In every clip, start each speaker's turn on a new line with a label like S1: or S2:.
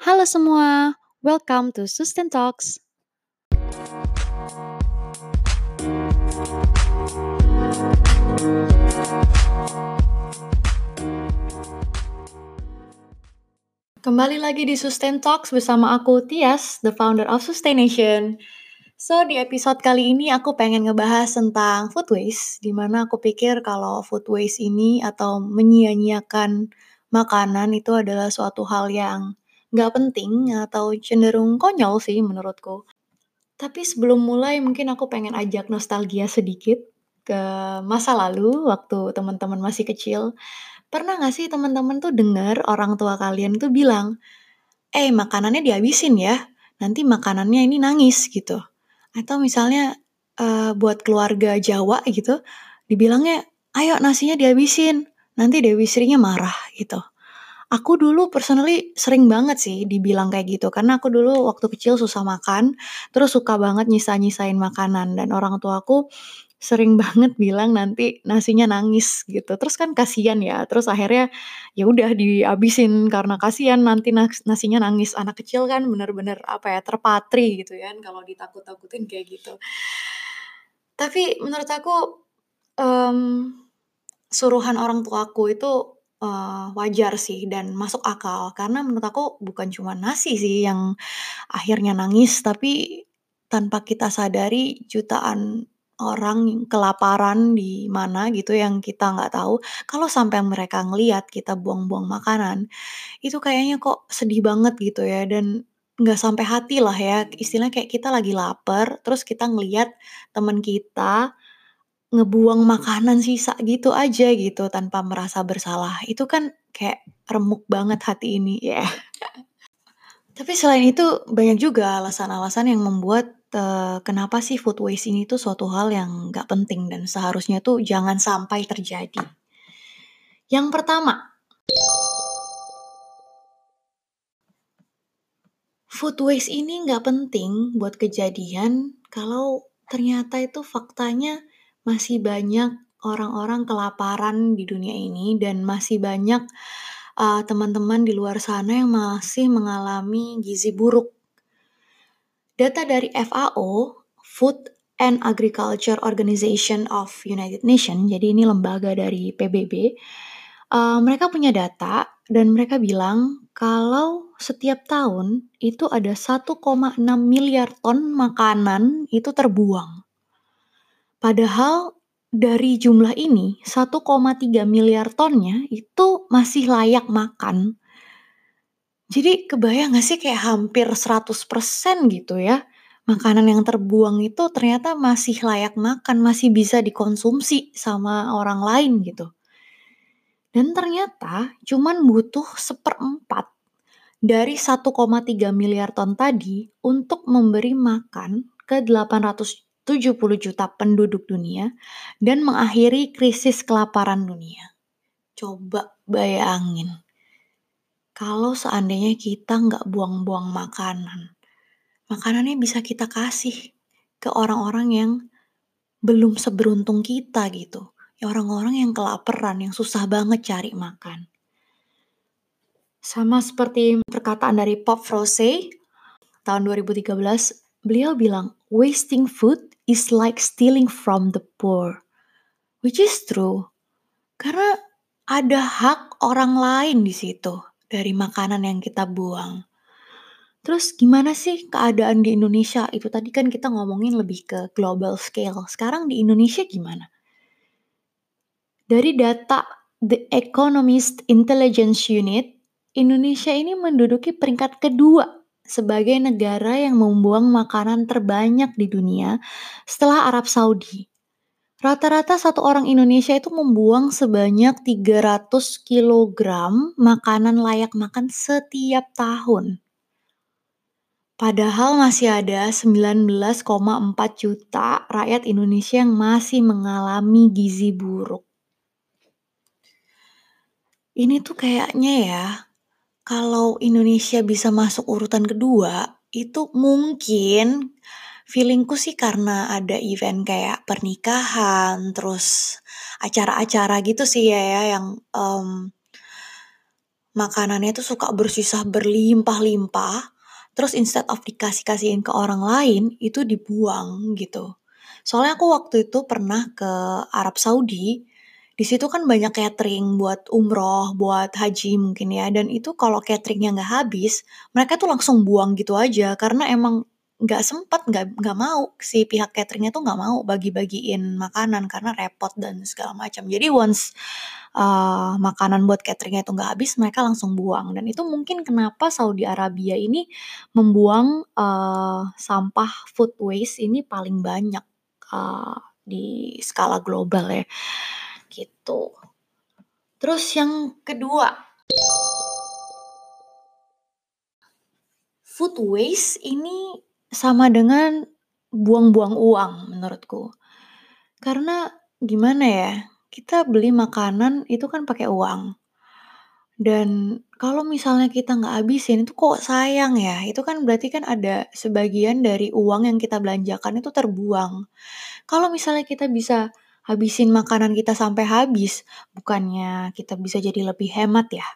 S1: Halo semua, welcome to Sustain Talks. Kembali lagi di Sustain Talks bersama aku Tias, the founder of Sustaination. So, di episode kali ini aku pengen ngebahas tentang food waste, di mana aku pikir kalau food waste ini atau menyia-nyiakan makanan itu adalah suatu hal yang nggak penting atau cenderung konyol sih menurutku. Tapi sebelum mulai mungkin aku pengen ajak nostalgia sedikit ke masa lalu waktu teman-teman masih kecil. Pernah gak sih teman-teman tuh dengar orang tua kalian tuh bilang, eh makanannya dihabisin ya, nanti makanannya ini nangis gitu. Atau misalnya uh, buat keluarga Jawa gitu, dibilangnya, ayo nasinya dihabisin, nanti Dewi Srinya marah gitu. Aku dulu personally sering banget sih dibilang kayak gitu karena aku dulu waktu kecil susah makan, terus suka banget nyisa-nyisain makanan dan orang tua aku sering banget bilang nanti nasinya nangis gitu. Terus kan kasihan ya. Terus akhirnya ya udah dihabisin karena kasihan nanti nasinya nangis. Anak kecil kan bener-bener apa ya terpatri gitu kan kalau ditakut-takutin kayak gitu. Tapi menurut aku um, suruhan orang tua aku itu uh, wajar sih dan masuk akal. Karena menurut aku bukan cuma nasi sih yang akhirnya nangis tapi tanpa kita sadari jutaan orang kelaparan di mana gitu yang kita nggak tahu. Kalau sampai mereka ngeliat kita buang-buang makanan itu kayaknya kok sedih banget gitu ya dan nggak sampai hati lah ya. Istilahnya kayak kita lagi lapar terus kita ngeliat teman kita ngebuang makanan sisa gitu aja gitu tanpa merasa bersalah. Itu kan kayak remuk banget hati ini ya. Tapi selain itu banyak juga alasan-alasan yang membuat uh, kenapa sih food waste ini tuh suatu hal yang gak penting dan seharusnya tuh jangan sampai terjadi. Yang pertama, food waste ini gak penting buat kejadian kalau ternyata itu faktanya masih banyak orang-orang kelaparan di dunia ini dan masih banyak uh, teman-teman di luar sana yang masih mengalami gizi buruk. Data dari FAO, Food and Agriculture Organization of United Nations, jadi ini lembaga dari PBB, uh, mereka punya data dan mereka bilang kalau setiap tahun itu ada 1,6 miliar ton makanan itu terbuang. Padahal dari jumlah ini 1,3 miliar tonnya itu masih layak makan. Jadi kebayang gak sih kayak hampir 100% gitu ya. Makanan yang terbuang itu ternyata masih layak makan, masih bisa dikonsumsi sama orang lain gitu. Dan ternyata cuman butuh seperempat dari 1,3 miliar ton tadi untuk memberi makan ke 800 70 juta penduduk dunia dan mengakhiri krisis kelaparan dunia. Coba bayangin, kalau seandainya kita nggak buang-buang makanan, makanannya bisa kita kasih ke orang-orang yang belum seberuntung kita gitu. Ya orang-orang yang kelaparan, yang susah banget cari makan. Sama seperti perkataan dari Pop Froese tahun 2013, beliau bilang, wasting food is like stealing from the poor. Which is true. Karena ada hak orang lain di situ dari makanan yang kita buang. Terus gimana sih keadaan di Indonesia? Itu tadi kan kita ngomongin lebih ke global scale. Sekarang di Indonesia gimana? Dari data The Economist Intelligence Unit, Indonesia ini menduduki peringkat kedua sebagai negara yang membuang makanan terbanyak di dunia setelah Arab Saudi. Rata-rata satu orang Indonesia itu membuang sebanyak 300 kg makanan layak makan setiap tahun. Padahal masih ada 19,4 juta rakyat Indonesia yang masih mengalami gizi buruk. Ini tuh kayaknya ya, kalau Indonesia bisa masuk urutan kedua, itu mungkin feelingku sih karena ada event kayak pernikahan, terus acara-acara gitu sih ya, ya yang um, makanannya itu suka bersisa berlimpah-limpah, terus instead of dikasih-kasihin ke orang lain, itu dibuang gitu. Soalnya aku waktu itu pernah ke Arab Saudi, di situ kan banyak catering buat umroh, buat haji mungkin ya, dan itu kalau cateringnya nggak habis, mereka tuh langsung buang gitu aja, karena emang nggak sempat, nggak nggak mau si pihak cateringnya tuh nggak mau bagi-bagiin makanan karena repot dan segala macam. Jadi once uh, makanan buat cateringnya itu nggak habis, mereka langsung buang. Dan itu mungkin kenapa Saudi Arabia ini membuang uh, sampah food waste ini paling banyak uh, di skala global ya, gitu. Terus yang kedua, food waste ini sama dengan buang-buang uang menurutku. Karena gimana ya, kita beli makanan itu kan pakai uang. Dan kalau misalnya kita nggak habisin itu kok sayang ya, itu kan berarti kan ada sebagian dari uang yang kita belanjakan itu terbuang. Kalau misalnya kita bisa habisin makanan kita sampai habis, bukannya kita bisa jadi lebih hemat ya?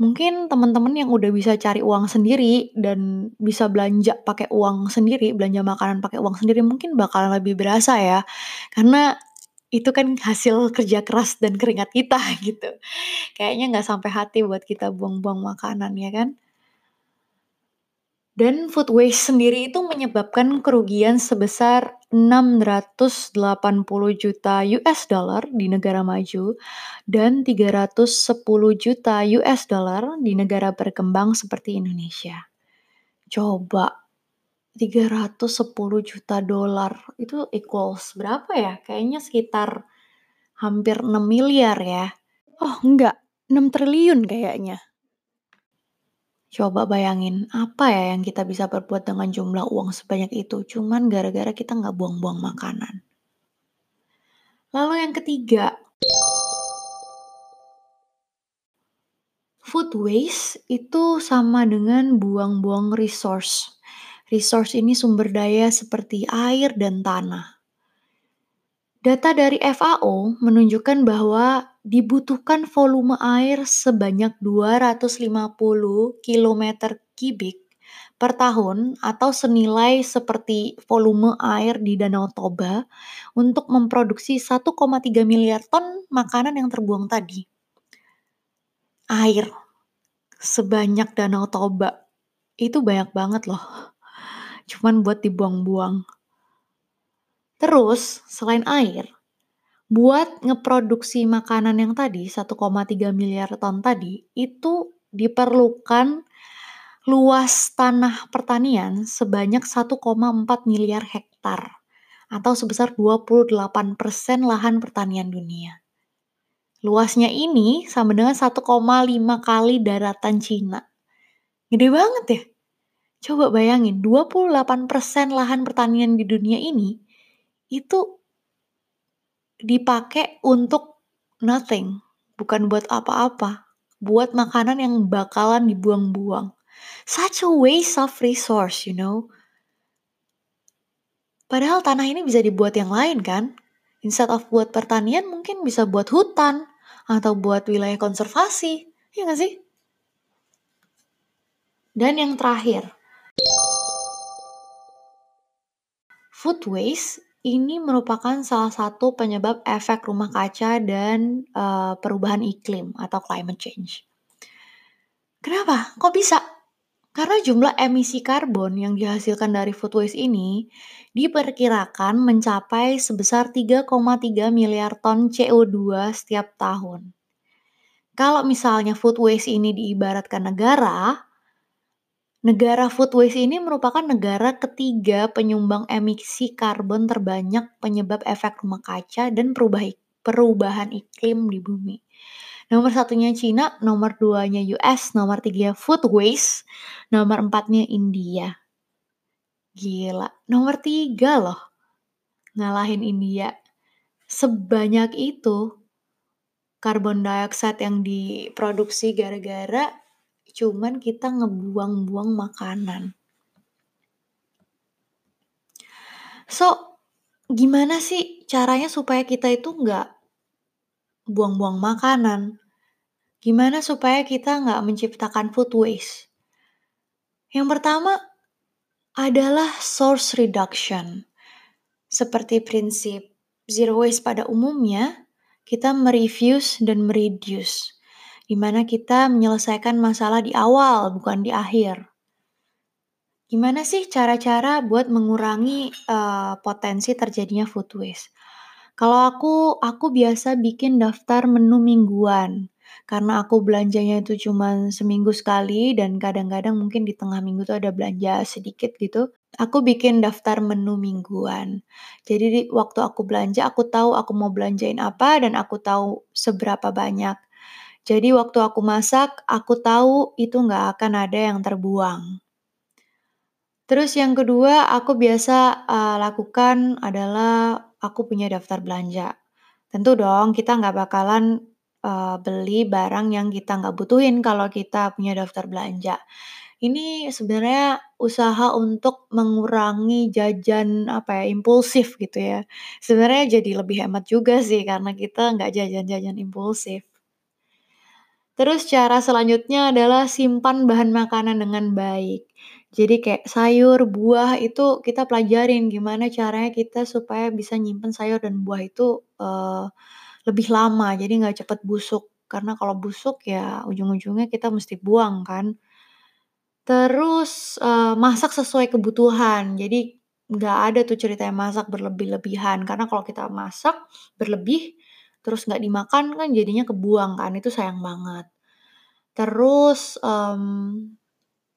S1: Mungkin teman-teman yang udah bisa cari uang sendiri dan bisa belanja pakai uang sendiri, belanja makanan pakai uang sendiri mungkin bakal lebih berasa ya. Karena itu kan hasil kerja keras dan keringat kita gitu. Kayaknya nggak sampai hati buat kita buang-buang makanan ya kan. Dan food waste sendiri itu menyebabkan kerugian sebesar 680 juta US dollar di negara maju dan 310 juta US dollar di negara berkembang seperti Indonesia. Coba 310 juta dolar itu equals berapa ya? Kayaknya sekitar hampir 6 miliar ya. Oh, enggak, 6 triliun kayaknya. Coba bayangin, apa ya yang kita bisa berbuat dengan jumlah uang sebanyak itu, cuman gara-gara kita nggak buang-buang makanan. Lalu yang ketiga, food waste itu sama dengan buang-buang resource. Resource ini sumber daya seperti air dan tanah. Data dari FAO menunjukkan bahwa dibutuhkan volume air sebanyak 250 km kubik per tahun atau senilai seperti volume air di Danau Toba untuk memproduksi 1,3 miliar ton makanan yang terbuang tadi. Air sebanyak Danau Toba itu banyak banget loh. Cuman buat dibuang-buang. Terus, selain air, buat ngeproduksi makanan yang tadi 1,3 miliar ton tadi itu diperlukan luas tanah pertanian sebanyak 1,4 miliar hektar atau sebesar 28% lahan pertanian dunia. Luasnya ini sama dengan 1,5 kali daratan Cina. Gede banget ya? Coba bayangin, 28% lahan pertanian di dunia ini itu dipakai untuk nothing, bukan buat apa-apa, buat makanan yang bakalan dibuang-buang. Such a waste of resource, you know. Padahal tanah ini bisa dibuat yang lain kan? Instead of buat pertanian mungkin bisa buat hutan atau buat wilayah konservasi, ya nggak sih? Dan yang terakhir, food waste ini merupakan salah satu penyebab efek rumah kaca dan uh, perubahan iklim atau climate change. Kenapa? Kok bisa? Karena jumlah emisi karbon yang dihasilkan dari food waste ini diperkirakan mencapai sebesar 3,3 miliar ton CO2 setiap tahun. Kalau misalnya food waste ini diibaratkan negara, Negara food waste ini merupakan negara ketiga penyumbang emisi karbon terbanyak penyebab efek rumah kaca dan perubahan iklim di bumi. Nomor satunya Cina, nomor duanya US, nomor tiga food waste, nomor empatnya India. Gila, nomor tiga loh ngalahin India. Sebanyak itu karbon dioksida yang diproduksi gara-gara cuman kita ngebuang-buang makanan. So, gimana sih caranya supaya kita itu nggak buang-buang makanan? Gimana supaya kita nggak menciptakan food waste? Yang pertama adalah source reduction. Seperti prinsip zero waste pada umumnya, kita merefuse dan mereduce, di mana kita menyelesaikan masalah di awal, bukan di akhir. Gimana sih cara-cara buat mengurangi uh, potensi terjadinya food waste? Kalau aku, aku biasa bikin daftar menu mingguan. Karena aku belanjanya itu cuma seminggu sekali dan kadang-kadang mungkin di tengah minggu tuh ada belanja sedikit gitu. Aku bikin daftar menu mingguan. Jadi di waktu aku belanja, aku tahu aku mau belanjain apa dan aku tahu seberapa banyak. Jadi waktu aku masak, aku tahu itu nggak akan ada yang terbuang. Terus yang kedua, aku biasa uh, lakukan adalah aku punya daftar belanja. Tentu dong kita nggak bakalan, uh, beli barang yang kita nggak butuhin kalau kita punya daftar belanja. Ini sebenarnya usaha untuk mengurangi jajan, apa ya, impulsif gitu ya. Sebenarnya jadi lebih hemat juga sih karena kita nggak jajan-jajan impulsif. Terus cara selanjutnya adalah simpan bahan makanan dengan baik. Jadi kayak sayur, buah itu kita pelajarin gimana caranya kita supaya bisa nyimpen sayur dan buah itu, uh, lebih lama, jadi nggak cepet busuk. Karena kalau busuk ya ujung-ujungnya kita mesti buang kan. Terus, uh, masak sesuai kebutuhan, jadi nggak ada tuh ceritanya masak berlebih-lebihan, karena kalau kita masak berlebih, terus nggak dimakan kan jadinya kebuang kan, itu sayang banget. Terus, um,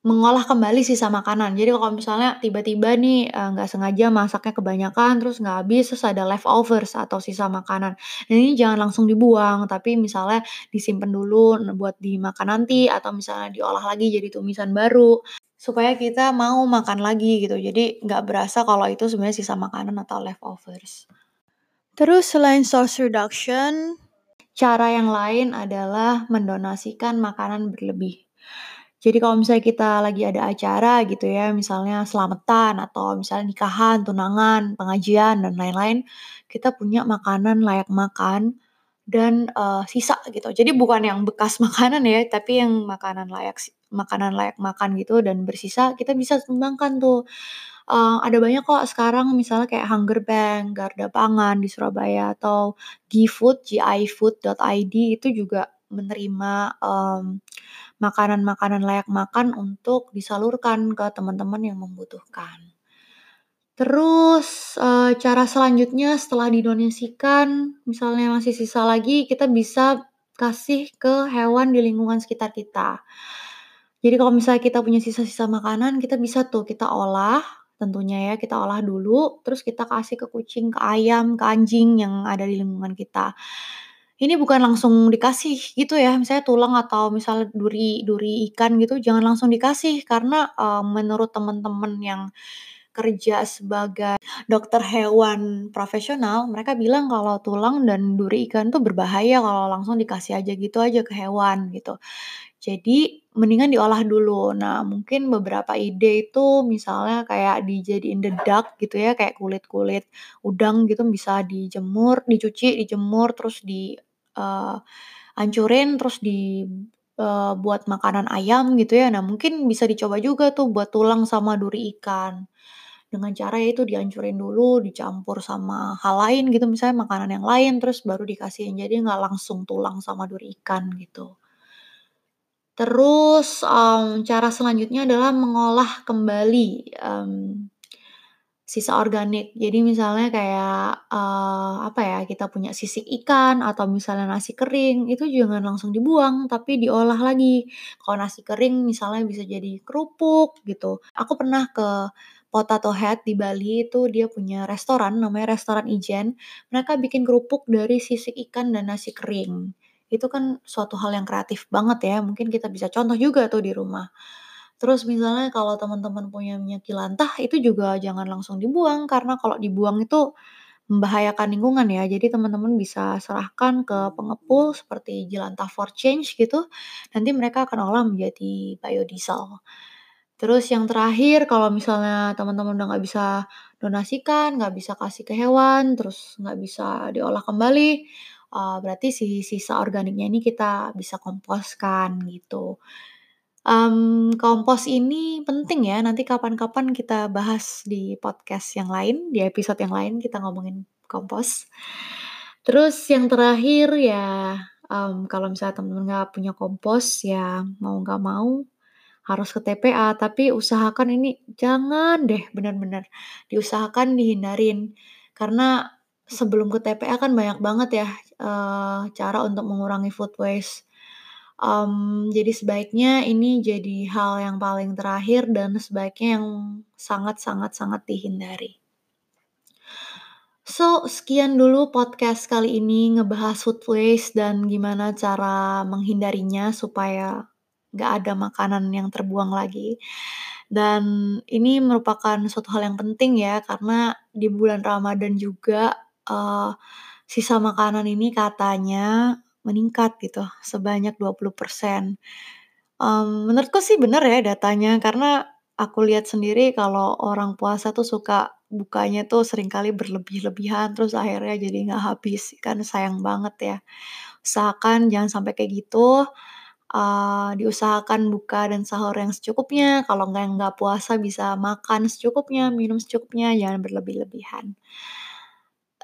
S1: mengolah kembali sisa makanan. Jadi kalau misalnya tiba-tiba nih, nggak sengaja masaknya kebanyakan, terus nggak habis, terus ada leftovers atau sisa makanan. Dan ini jangan langsung dibuang, tapi misalnya disimpan dulu buat dimakan nanti, atau misalnya diolah lagi jadi tumisan baru, supaya kita mau makan lagi gitu. Jadi nggak berasa kalau itu sebenarnya sisa makanan atau leftovers. Terus selain source reduction, cara yang lain adalah mendonasikan makanan berlebih. Jadi kalau misalnya kita lagi ada acara gitu ya, misalnya selamatan atau misalnya nikahan, tunangan, pengajian dan lain-lain, kita punya makanan layak makan dan uh, sisa gitu. Jadi bukan yang bekas makanan ya, tapi yang makanan layak makanan layak makan gitu dan bersisa kita bisa sumbangkan tuh. Uh, ada banyak kok sekarang misalnya kayak Hunger Bank, Garda Pangan di Surabaya atau GiFood, gifood.id itu juga menerima um, makanan-makanan layak makan untuk disalurkan ke teman-teman yang membutuhkan. Terus uh, cara selanjutnya setelah didonasikan, misalnya masih sisa lagi, kita bisa kasih ke hewan di lingkungan sekitar kita. Jadi kalau misalnya kita punya sisa-sisa makanan, kita bisa tuh kita olah, tentunya ya kita olah dulu, terus kita kasih ke kucing, ke ayam, ke anjing yang ada di lingkungan kita ini bukan langsung dikasih gitu ya, misalnya tulang atau misalnya duri duri ikan gitu jangan langsung dikasih karena, uh, menurut teman-teman yang kerja sebagai dokter hewan profesional, mereka bilang kalau tulang dan duri ikan tuh berbahaya kalau langsung dikasih aja gitu aja ke hewan gitu. Jadi mendingan diolah dulu. Nah, mungkin beberapa ide itu misalnya kayak dijadiin dedak gitu ya, kayak kulit-kulit udang gitu bisa dijemur, dicuci, dijemur, terus di uh, hancurin terus di uh, buat makanan ayam gitu ya. Nah, mungkin bisa dicoba juga tuh buat tulang sama duri ikan. Dengan cara yaitu dihancurin dulu, dicampur sama hal lain gitu, misalnya makanan yang lain, terus baru dikasihin. Jadi nggak langsung tulang sama duri ikan gitu. Terus, um, cara selanjutnya adalah mengolah kembali, um, sisa organik. Jadi misalnya kayak, uh, apa ya, kita punya sisik ikan atau misalnya nasi kering, itu jangan langsung dibuang, tapi diolah lagi. Kalau nasi kering misalnya bisa jadi kerupuk gitu. Aku pernah ke Potato Head di Bali itu dia punya restoran namanya Restoran Ijen, mereka bikin kerupuk dari sisik ikan dan nasi kering. Itu kan suatu hal yang kreatif banget ya, mungkin kita bisa contoh juga tuh di rumah. Terus misalnya kalau teman-teman punya minyak jelantah itu juga jangan langsung dibuang karena kalau dibuang itu membahayakan lingkungan ya. Jadi teman-teman bisa serahkan ke pengepul seperti jelantah for change gitu. Nanti mereka akan olah menjadi biodiesel. Terus yang terakhir kalau misalnya teman-teman udah nggak bisa donasikan, nggak bisa kasih ke hewan, terus nggak bisa diolah kembali, uh, berarti si sisa organiknya ini kita bisa komposkan gitu. Um, kompos ini penting ya, nanti kapan-kapan kita bahas di podcast yang lain, di episode yang lain kita ngomongin kompos. Terus yang terakhir ya, um, kalau misalnya teman-teman nggak punya kompos, ya mau nggak mau harus ke TPA, tapi usahakan ini jangan deh benar-benar diusahakan dihindarin. Karena sebelum ke TPA kan banyak banget ya, uh, cara untuk mengurangi food waste. Um, jadi sebaiknya ini jadi hal yang paling terakhir dan sebaiknya yang sangat sangat sangat dihindari. So, sekian dulu podcast kali ini ngebahas food waste dan gimana cara menghindarinya supaya nggak ada makanan yang terbuang lagi. Dan ini merupakan suatu hal yang penting ya, karena di bulan Ramadan juga, uh, sisa makanan ini katanya meningkat gitu, sebanyak 20%. Um, menurutku sih bener ya datanya, karena aku lihat sendiri kalau orang puasa tuh suka bukanya tuh sering kali berlebih-lebihan, terus akhirnya jadi nggak habis, kan sayang banget ya. Usahakan jangan sampai kayak gitu, uh, diusahakan buka dan sahur yang secukupnya, kalau nggak nggak puasa bisa makan secukupnya, minum secukupnya, jangan berlebih-lebihan.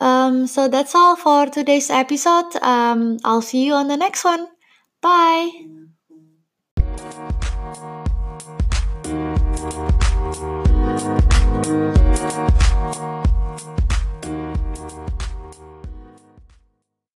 S1: Um, so that's all for today's episode. Um, I'll see you on the next one. Bye.